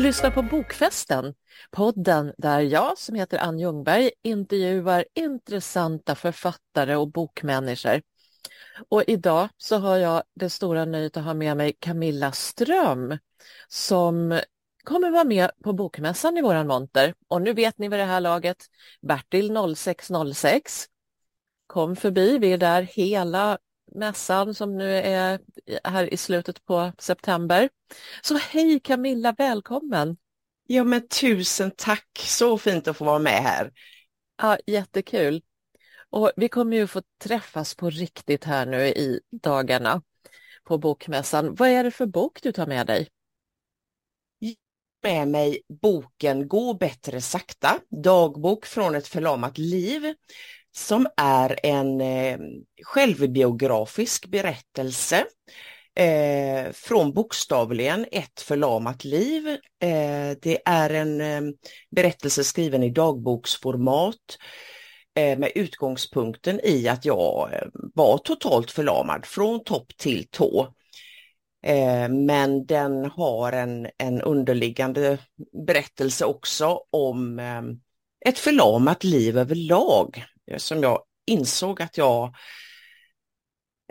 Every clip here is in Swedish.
lyssnar på Bokfesten, podden där jag som heter Ann Ljungberg intervjuar intressanta författare och bokmänniskor. Och idag så har jag det stora nöjet att ha med mig Camilla Ström som kommer vara med på Bokmässan i våran monter. Och nu vet ni vid det här laget, Bertil 0606 kom förbi. Vi är där hela mässan som nu är här i slutet på september. Så hej Camilla, välkommen! Ja men tusen tack, så fint att få vara med här. Ja, jättekul. Och vi kommer ju få träffas på riktigt här nu i dagarna på Bokmässan. Vad är det för bok du tar med dig? med mig boken Gå bättre sakta, dagbok från ett förlamat liv som är en eh, självbiografisk berättelse eh, från bokstavligen ett förlamat liv. Eh, det är en eh, berättelse skriven i dagboksformat eh, med utgångspunkten i att jag eh, var totalt förlamad från topp till tå. Eh, men den har en, en underliggande berättelse också om eh, ett förlamat liv överlag Eh, som jag insåg att jag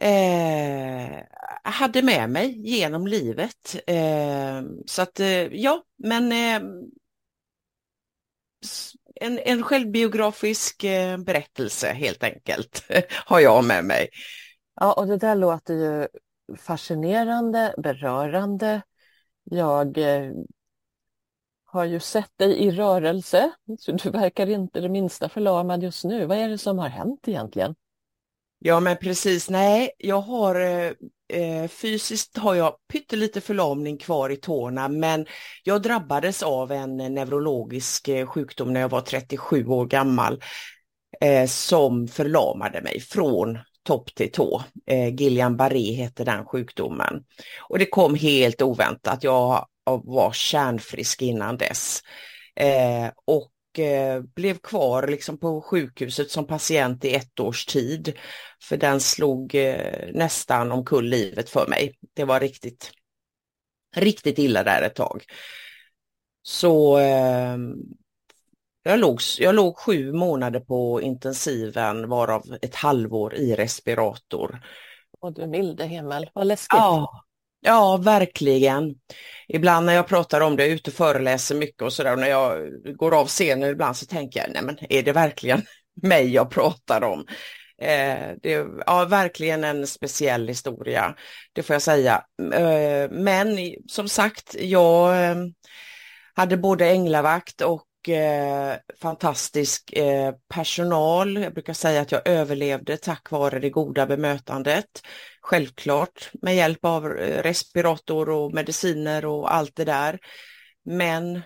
eh, hade med mig genom livet. Eh, så att eh, ja, men eh, en, en självbiografisk eh, berättelse helt enkelt har jag med mig. Ja, och det där låter ju fascinerande, berörande. Jag eh, har ju sett dig i rörelse, så du verkar inte det minsta förlamad just nu. Vad är det som har hänt egentligen? Ja men precis, nej jag har eh, eh fysiskt har jag pyttelite förlamning kvar i tårna men jag drabbades av en neurologisk eh, sjukdom när jag var 37 år gammal eh, som förlamade mig från topp till tå. Eh, Gillian Barré heter den sjukdomen. Och det kom helt oväntat. Jag var kärnfrisk innan dess. Eh, och eh, blev kvar liksom på sjukhuset som patient i ett års tid. För den slog eh, nästan omkull livet för mig. Det var riktigt, riktigt illa där ett tag. Så ehm, jag låg, jag låg sju månader på intensiven varav ett halvår i respirator. Och du milde himmel, vad läskigt. Ja, Ja, verkligen. Ibland när jag pratar om det, jag är ute och föreläser mycket och sådär, och när jag går av scenen ibland så tänker jag, nej men är det verkligen mig jag pratar om? Eh, det är ja, verkligen en speciell historia, det får jag säga. Eh, men som sagt, jag eh, hade både änglavakt och eh, fantastisk eh, personal. Jag brukar säga att jag överlevde tack vare det goda bemötandet. Självklart med hjälp av eh, respirator och mediciner och allt det där. Men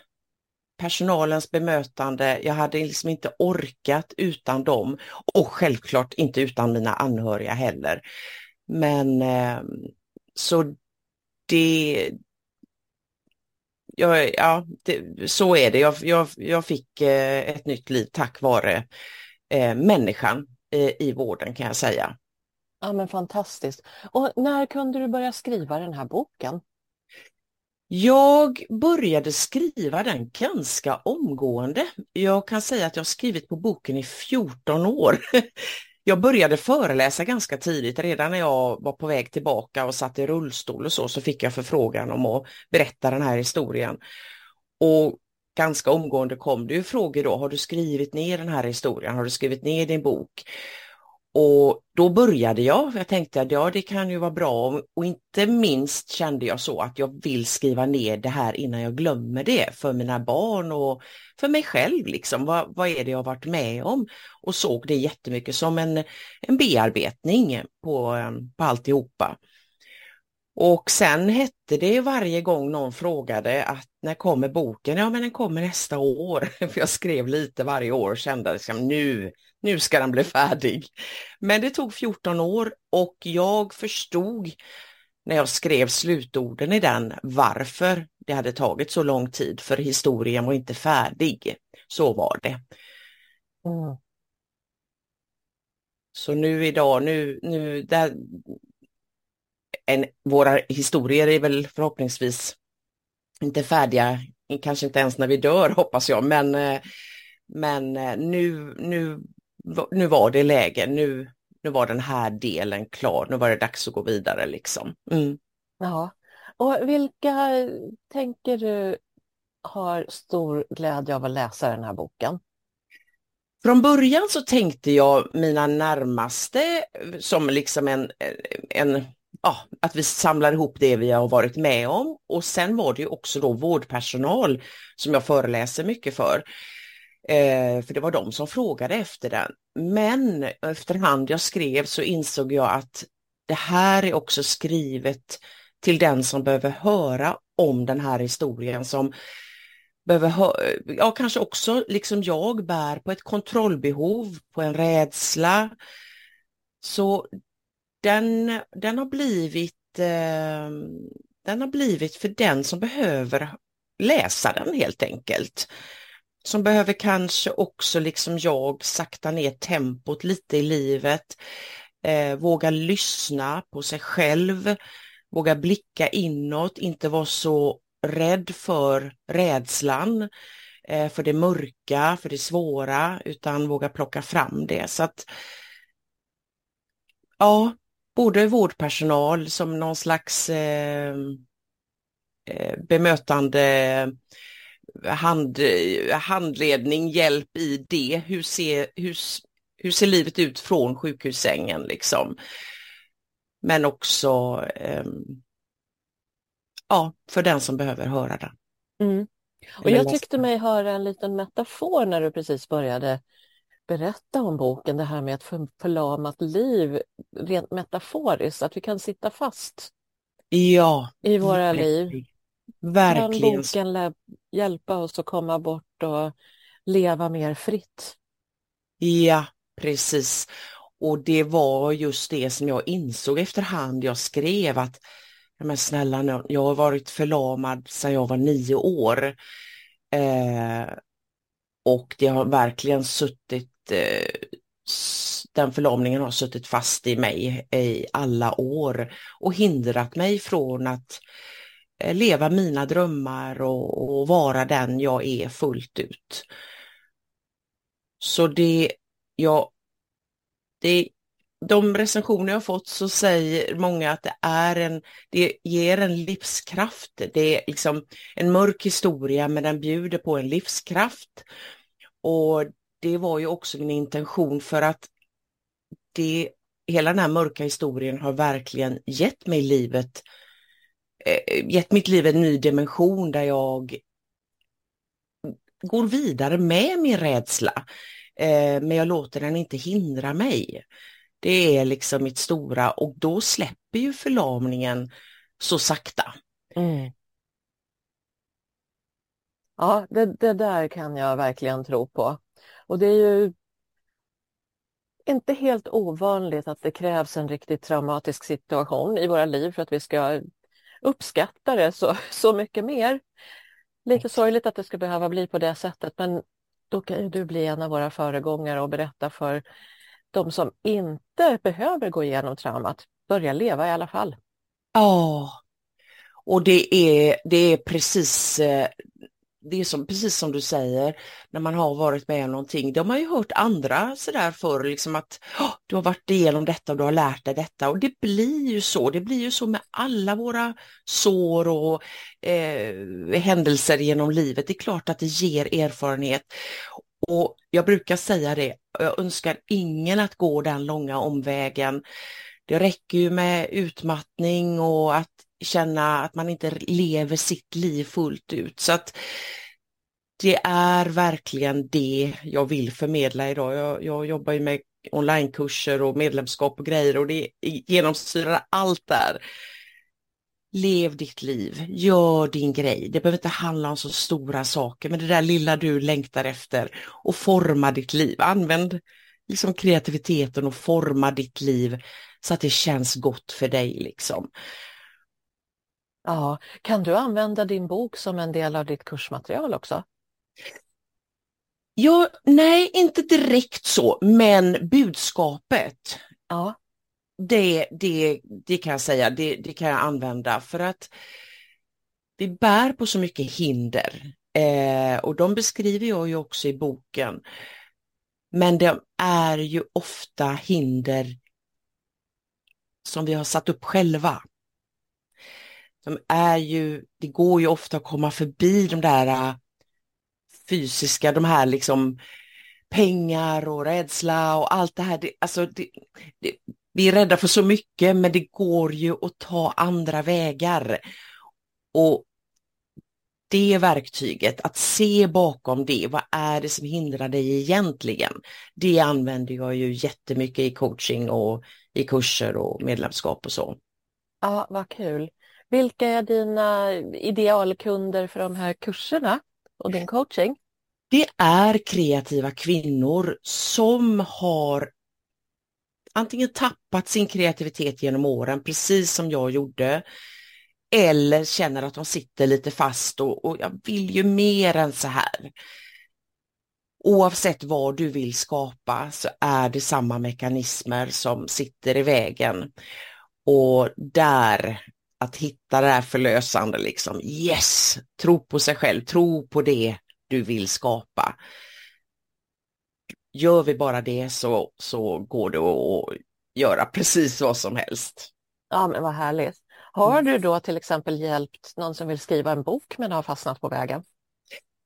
personalens bemötande, jag hade liksom inte orkat utan dem och självklart inte utan mina anhöriga heller. Men eh, så det, ja, ja det, så är det. Jag, jag, jag fick eh, ett nytt liv tack vare eh, människan eh, i vården kan jag säga. Ja men fantastiskt. Och när kunde du börja skriva den här boken? Jag började skriva den ganska omgående. Jag kan säga att jag skrivit på boken i 14 år. Jag började föreläsa ganska tidigt, redan när jag var på väg tillbaka och satt i rullstol och så, så fick jag förfrågan om att berätta den här historien. Och ganska omgående kom det ju frågor då, har du skrivit ner den här historien, har du skrivit ner din bok? Och då började jag, jag tänkte att ja det kan ju vara bra och inte minst kände jag så att jag vill skriva ner det här innan jag glömmer det för mina barn och för mig själv liksom. Vad, vad är det jag varit med om? Och såg det jättemycket som en, en bearbetning på, ehm, på alltihopa. Och sen hette det varje gång någon frågade att när kommer boken? Ja men den kommer nästa år. För jag skrev lite varje år och kände liksom nu, nu ska den bli färdig. Men det tog 14 år och jag förstod när jag skrev slutorden i den varför det hade tagit så lång tid för historien var inte färdig. Så var det. Mm. Så nu idag, nu, nu där, en, våra historier är väl förhoppningsvis inte färdiga kanske inte ens när vi dör hoppas jag, men, eh, men eh, nu, nu, nu var det läge, nu, nu var den här delen klar, nu var det dags att gå vidare liksom. Mm. Ja, och vilka tänker du har stor glädje av att läsa den här boken? Från början så tänkte jag mina närmaste som liksom en, en ja, att vi samlar ihop det vi har varit med om och sen var det ju också då vårdpersonal som jag föreläser mycket för. Eh, för det var de som frågade efter den. Men efterhand jag skrev så insåg jag att det här är också skrivet till den som behöver höra om den här historien som behöver ja kanske också liksom jag bär på ett kontrollbehov, på en rädsla. Så den, den har blivit eh, den har blivit för den som behöver läsa den helt enkelt. Som behöver kanske också liksom jag sakta ner tempot lite i livet, eh, våga lyssna på sig själv, våga blicka inåt, inte vara så rädd för rädslan, eh, för det mörka, för det svåra, utan våga plocka fram det. Så att ja, både vårdpersonal som någon slags eh, eh bemötande hand, handledning, hjälp i det. Hur ser, hur, hur ser livet ut från sjukhussängen liksom? Men också eh, ja, för den som behöver höra den. Mm. Och jag tyckte mig höra en liten metafor när du precis började berätta om boken, det här med ett förlamat liv, rent metaforiskt, att vi kan sitta fast ja, i våra verkligen. liv. Verkligen. Kan boken hjälpa oss att komma bort och leva mer fritt? Ja, precis. Och det var just det som jag insåg efterhand jag skrev att men snälla, jag har varit förlamad sedan jag var nio år. Eh, och det har verkligen suttit, eh, den förlamningen har suttit fast i mig i alla år och hindrat mig från att Eh, leva mina drömmar och, och vara den jag är fullt ut. Så det, ja, det de recensioner jag fått så säger många att det är en, det ger en livskraft. Det är liksom en mörk historia men den bjuder på en livskraft. Och det var ju också min intention för att det, hela den här mörka historien har verkligen gett mig livet, eh, Eh, gett mitt liv en ny dimension där jag går vidare med min rädsla. Eh, men jag låter den inte hindra mig. Det är liksom mitt stora och då släpper ju förlamningen så sakta. Mm. Ja, det, det där kan jag verkligen tro på. Och det är ju inte helt ovanligt att det krävs en riktigt traumatisk situation i våra liv för att vi ska uppskatta det så, så mycket mer. Lite sorgligt att det ska behöva bli på det sättet men då kan ju du bli en av våra föregångare och berätta för de som inte behöver gå igenom traumat börjar leva i alla fall. Ja, och det är, det är precis eh, det är som, precis som du säger, när man har varit med om någonting, de har ju hört andra sådär förr, liksom att oh, du har varit igenom detta och du har lärt dig detta och det blir ju så, det blir ju så med alla våra sår och eh, händelser genom livet. Det är klart att det ger erfarenhet och jag brukar säga det, jag önskar ingen att gå den långa omvägen. Det räcker ju med utmattning och att känna att man inte lever sitt liv fullt ut. Så att det är verkligen det jag vill förmedla idag. Jag, jag jobbar ju med onlinekurser och medlemskap och grejer och det genomsyrar allt där. Lev ditt liv, gör din grej. Det behöver inte handla om så stora saker, men det där lilla du längtar efter och forma ditt liv. Använd liksom kreativiteten och forma ditt liv så att det känns gott för dig liksom. Ja, kan du använda din bok som en del av ditt kursmaterial också? Ja, nej, inte direkt så, men budskapet. Ja det, det, det kan jag säga, det, det kan jag använda för att vi bär på så mycket hinder eh, och de beskriver jag ju också i boken. Men de är ju ofta hinder som vi har satt upp själva som är ju, det går ju ofta att komma förbi de där äh, fysiska, de här liksom pengar och rädsla och allt det här. Det, alltså det, det, vi är rädda för så mycket men det går ju att ta andra vägar. Och det verktyget, att se bakom det, vad är det som hindrar dig egentligen? Det använder jag ju jättemycket i coaching och i kurser och medlemskap och så. Ja, vad kul. Vilka är dina idealkunder för de här kurserna och din coaching? Det är kreativa kvinnor som har antingen tappat sin kreativitet genom åren, precis som jag gjorde, eller känner att de sitter lite fast och, och jag vill ju mer än så här. Oavsett vad du vill skapa så är det samma mekanismer som sitter i vägen. Och där, att hitta det här förlösande, liksom, yes, tro på sig själv, tro på det du vill skapa. Gör vi bara det så, så går det att göra precis vad som helst. Ja, men vad härligt. Har du då till exempel hjälpt någon som vill skriva en bok men har fastnat på vägen?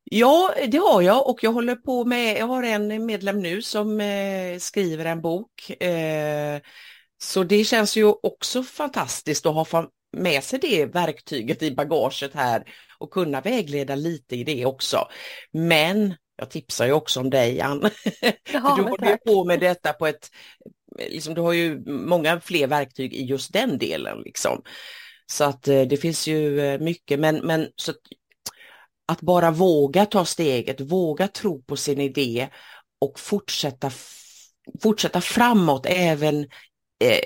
Ja, det har jag och jag håller på med, jag har en medlem nu som eh, skriver en bok. Eh, så det känns ju också fantastiskt att ha med sig det verktyget i bagaget här och kunna vägleda lite i det också. Men jag tipsar ju också om dig Ann. Jaha, du håller ju på med detta på ett, liksom, du har ju många fler verktyg i just den delen liksom. Så att eh, det finns ju eh, mycket, men, men så att, att bara våga ta steget, våga tro på sin idé och fortsätta, fortsätta framåt även eh,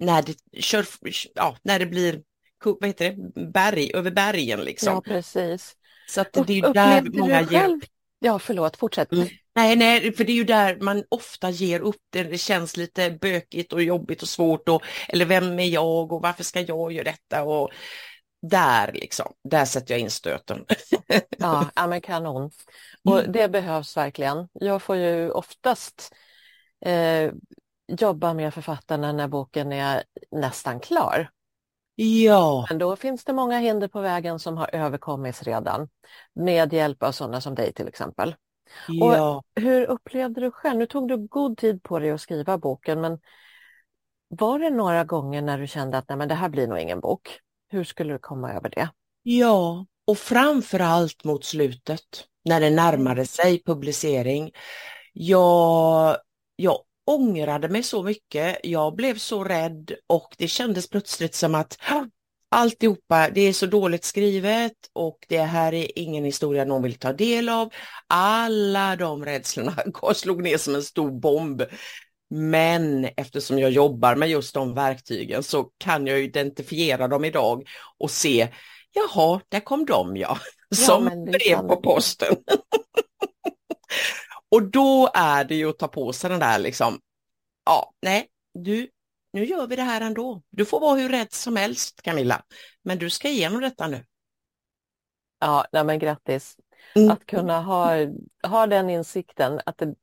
när, det kör, ja, när det blir vad heter det, berg, över bergen liksom. Ja, precis. Så att det är ju där många själv... Ja, förlåt, fortsätt. Mm. Nej, nej, för det är ju där man ofta ger upp det. Det känns lite bökigt och jobbigt och svårt och eller vem är jag och varför ska jag göra detta och där liksom, där sätter jag in stöten. ja, ja, men kanon. Och mm. det behövs verkligen. Jag får ju oftast eh, jobba med författarna när boken är nästan klar. Ja. Men då finns det många hinder på vägen som har överkommits redan med hjälp av sådana som dig till exempel. Ja. Och hur upplevde du själv? Nu tog du god tid på dig att skriva boken men var det några gånger när du kände att Nej, men det här blir nog ingen bok? Hur skulle du komma över det? Ja, och framför allt mot slutet när det närmade sig publicering. Jag, jag ångrade mig så mycket, jag blev så rädd och det kändes plötsligt som att alltihopa, det är så dåligt skrivet och det här är ingen historia någon vill ta del av. Alla de rädslorna slog ner som en stor bomb. Men eftersom jag jobbar med just de verktygen så kan jag identifiera dem idag och se, jaha, där kom de ja, som ja, brev på posten. och då är det ju att ta på sig den där liksom, ja, nej, du, nu gör vi det här ändå. Du får vara hur rädd som helst Camilla, men du ska igenom detta nu. Ja, nej men grattis. Mm. Att kunna ha, ha den insikten att det,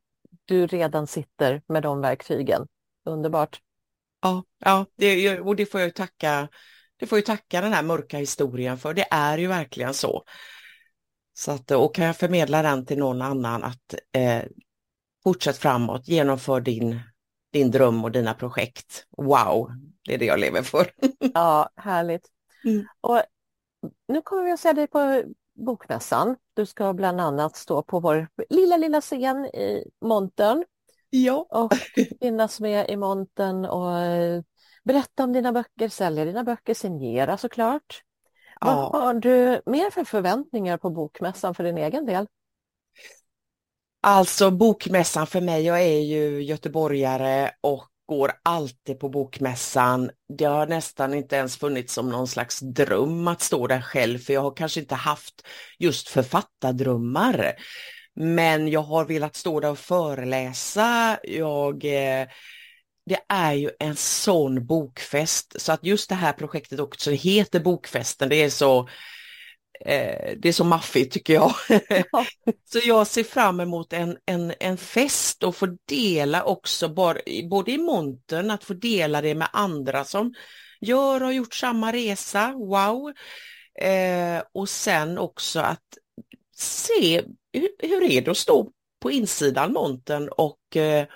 du redan sitter med de verktygen. Underbart. Ja, ja det, och det får jag tacka, det får jag tacka den här mörka historien för. Det är ju verkligen så. Så att, och kan jag förmedla den till någon annan att eh, fortsätt framåt, genomför din din dröm och dina projekt. Wow, det är det jag lever för. ja, härligt. Mm. Och nu kommer vi att se dig på Bokmässan. Du ska bland annat stå på vår lilla, lilla scen i montern. Ja. Och finnas med i montern och eh, berätta om dina böcker, sälja dina böcker, signera såklart. Ja. Vad har du mer för förväntningar på Bokmässan för din egen del? Alltså bokmässan för mig, jag är ju göteborgare och går alltid på bokmässan. Det har nästan inte ens funnits som någon slags dröm att stå där själv, för jag har kanske inte haft just författardrömmar. Men jag har velat stå där och föreläsa. Jag, eh, det är ju en sån bokfest, så att just det här projektet också heter Bokfesten, det är så Eh, det är så maffigt tycker jag. så jag ser fram emot en, en, en fest och få dela också, både i montern, att få dela det med andra som gör och har gjort samma resa, wow. Eh, och sen också att se hur, hur är det att stå på insidan montern och eh,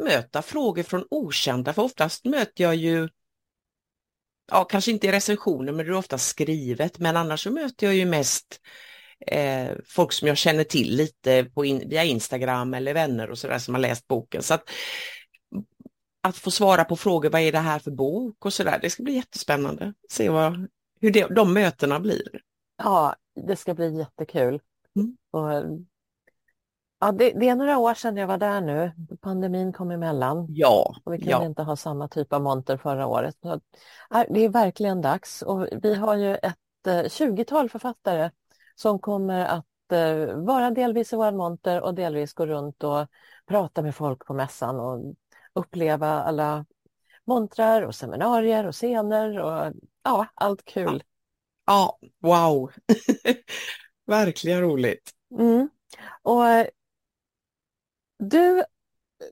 möta frågor från okända, för oftast möter jag ju ja, kanske inte i recensioner, men det är ofta skrivet, men annars så möter jag ju mest eh, folk som jag känner till lite på in, via Instagram eller vänner och sådär som har läst boken. Så att, att få svara på frågor, vad är det här för bok och sådär, det ska bli jättespännande. Se vad, hur det, de mötena blir. Ja, det ska bli jättekul. Mm. Och, ja, det, det, är några år sedan jag var där nu. Pandemin kom emellan. Ja. Och vi kunde ja. inte ha samma typ av monter förra året. Så, det är verkligen dags och vi har ju ett 20-tal eh, författare som kommer att eh, vara delvis i vår monter och delvis gå runt och prata med folk på mässan och uppleva alla montrar och seminarier och scener och ja, allt kul. Ja, wow! Verkligen roligt. Mm. Och eh, du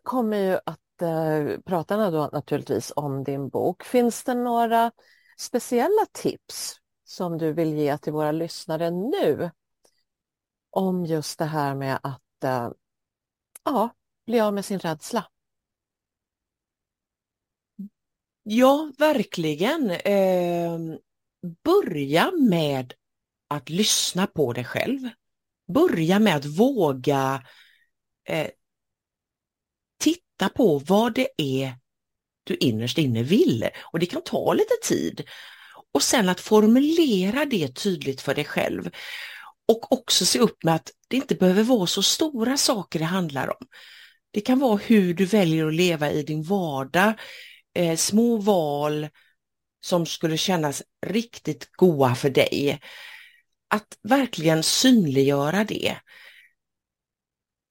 kommer ju att eh, prata då naturligtvis om din bok. Finns det några speciella tips som du vill ge till våra lyssnare nu om just det här med att eh, ja, bli av med sin rädsla? Ja, verkligen. Eh, börja med att lyssna på dig själv. Börja med att våga eh, titta på vad det är du innerst inne vill. Och det kan ta lite tid. Och sen att formulera det tydligt för dig själv. Och också se upp med att det inte behöver vara så stora saker det handlar om. Det kan vara hur du väljer att leva i din vardag, eh, små val som skulle kännas riktigt goa för dig. Att verkligen synliggöra det.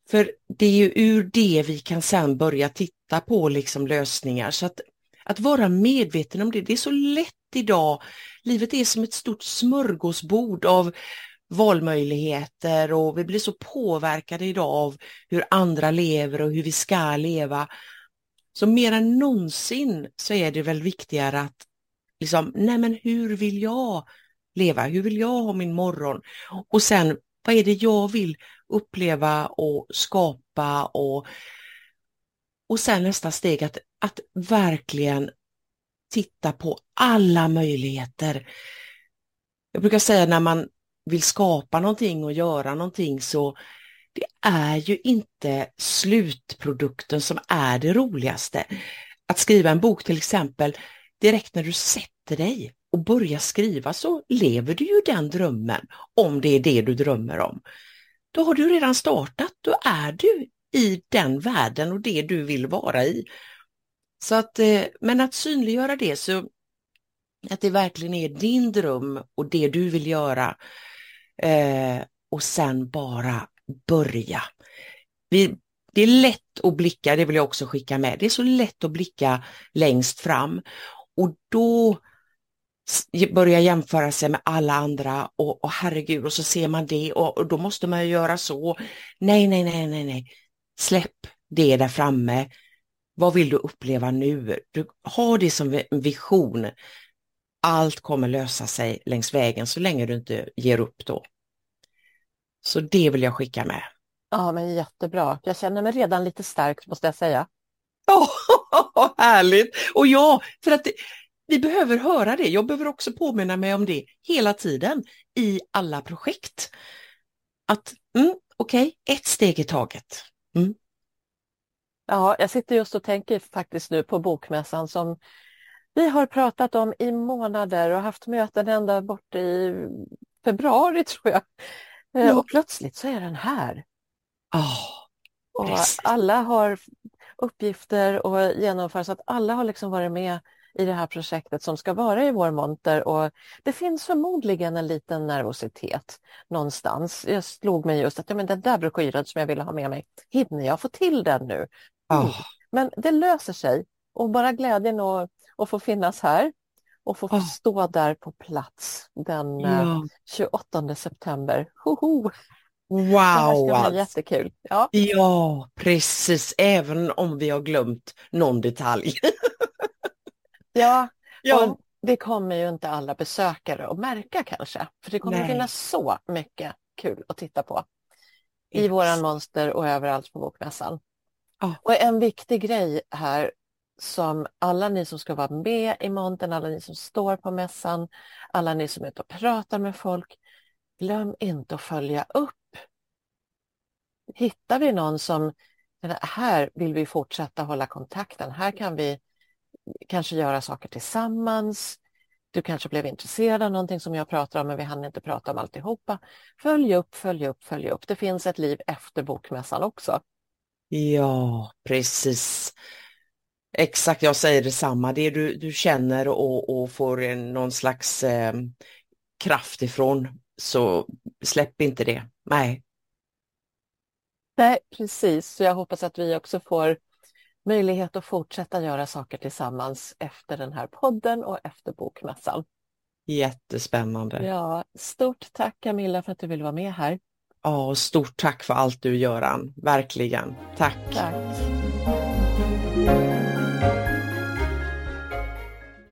För det är ju ur det vi kan sen börja titta på liksom lösningar. Så att, att vara medveten om det, det är så lätt idag. Livet är som ett stort smörgåsbord av valmöjligheter och vi blir så påverkade idag av hur andra lever och hur vi ska leva. Så mer än någonsin så är det väl viktigare att liksom, nej men hur vill jag leva? Hur vill jag ha min morgon? Och sen, vad är det jag vill uppleva och skapa och, och sen nästa steg att, att verkligen titta på alla möjligheter. Jag brukar säga när man vill skapa någonting och göra någonting så det är ju inte slutprodukten som är det roligaste. Att skriva en bok till exempel, direkt när du sätter dig och börjar skriva så lever du ju den drömmen, om det är det du drömmer om. Då har du redan startat, då är du i den världen och det du vill vara i. Så att, eh, men att synliggöra det så att det verkligen är din dröm och det du vill göra eh, och sen bara börja. Vi, det är lätt att blicka, det vill jag också skicka med, det är så lätt att blicka längst fram och då börja jämföra sig med alla andra och, och herregud och så ser man det och, och, då måste man göra så. Nej, nej, nej, nej, nej. Släpp det där framme. Vad vill du uppleva nu? Du har det som en vision. Allt kommer lösa sig längs vägen så länge du inte ger upp då. Så det vill jag skicka med. Ja, men jättebra. Jag känner mig redan lite stark måste jag säga. Ja, oh, härligt! Och ja, för att det, vi behöver höra det. Jag behöver också påminna mig om det hela tiden i alla projekt. Att, mm, okej, okay, ett steg i taget. Mm. Ja, jag sitter just och tänker faktiskt nu på bokmässan som vi har pratat om i månader och haft möten ända bort i februari tror jag. Ja. Och plötsligt så är den här. Oh, och alla har uppgifter och genomför så att alla har liksom varit med i det här projektet som ska vara i vår monter och det finns förmodligen en liten nervositet någonstans. Jag slog mig just att ja, men den där broschyren som jag ville ha med mig, hinner jag få till den nu? Oh. Men det löser sig och bara glädjen att, att få finnas här och få oh. stå där på plats den ja. 28 september. Hoho! Wow! Det här ska bli alltså. jättekul. Ja. ja, precis, även om vi har glömt någon detalj. ja, ja. Och det kommer ju inte alla besökare att märka kanske, för det kommer Nej. att finnas så mycket kul att titta på i yes. våran monster och överallt på Bokmässan. Oh. Och en viktig grej här som alla ni som ska vara med i montern, alla ni som står på mässan, alla ni som är ute och pratar med folk, glöm inte att följa upp. Hittar vi någon som, här vill vi fortsätta hålla kontakten, här kan vi kanske göra saker tillsammans, du kanske blev intresserad av någonting som jag pratar om men vi hann inte prata om alltihopa. Följ upp, följ upp, följ upp. Det finns ett liv efter bokmässan också. Ja, precis. Exakt, jag säger detsamma. Det du, du känner och, och får en, någon slags eh, kraft ifrån, så släpp inte det. Nej. Nej, precis. Så jag hoppas att vi också får möjlighet att fortsätta göra saker tillsammans efter den här podden och efter bokmässan. Jättespännande. Ja, stort tack Camilla för att du ville vara med här. Ja, och stort tack för allt du Göran, verkligen. Tack. tack.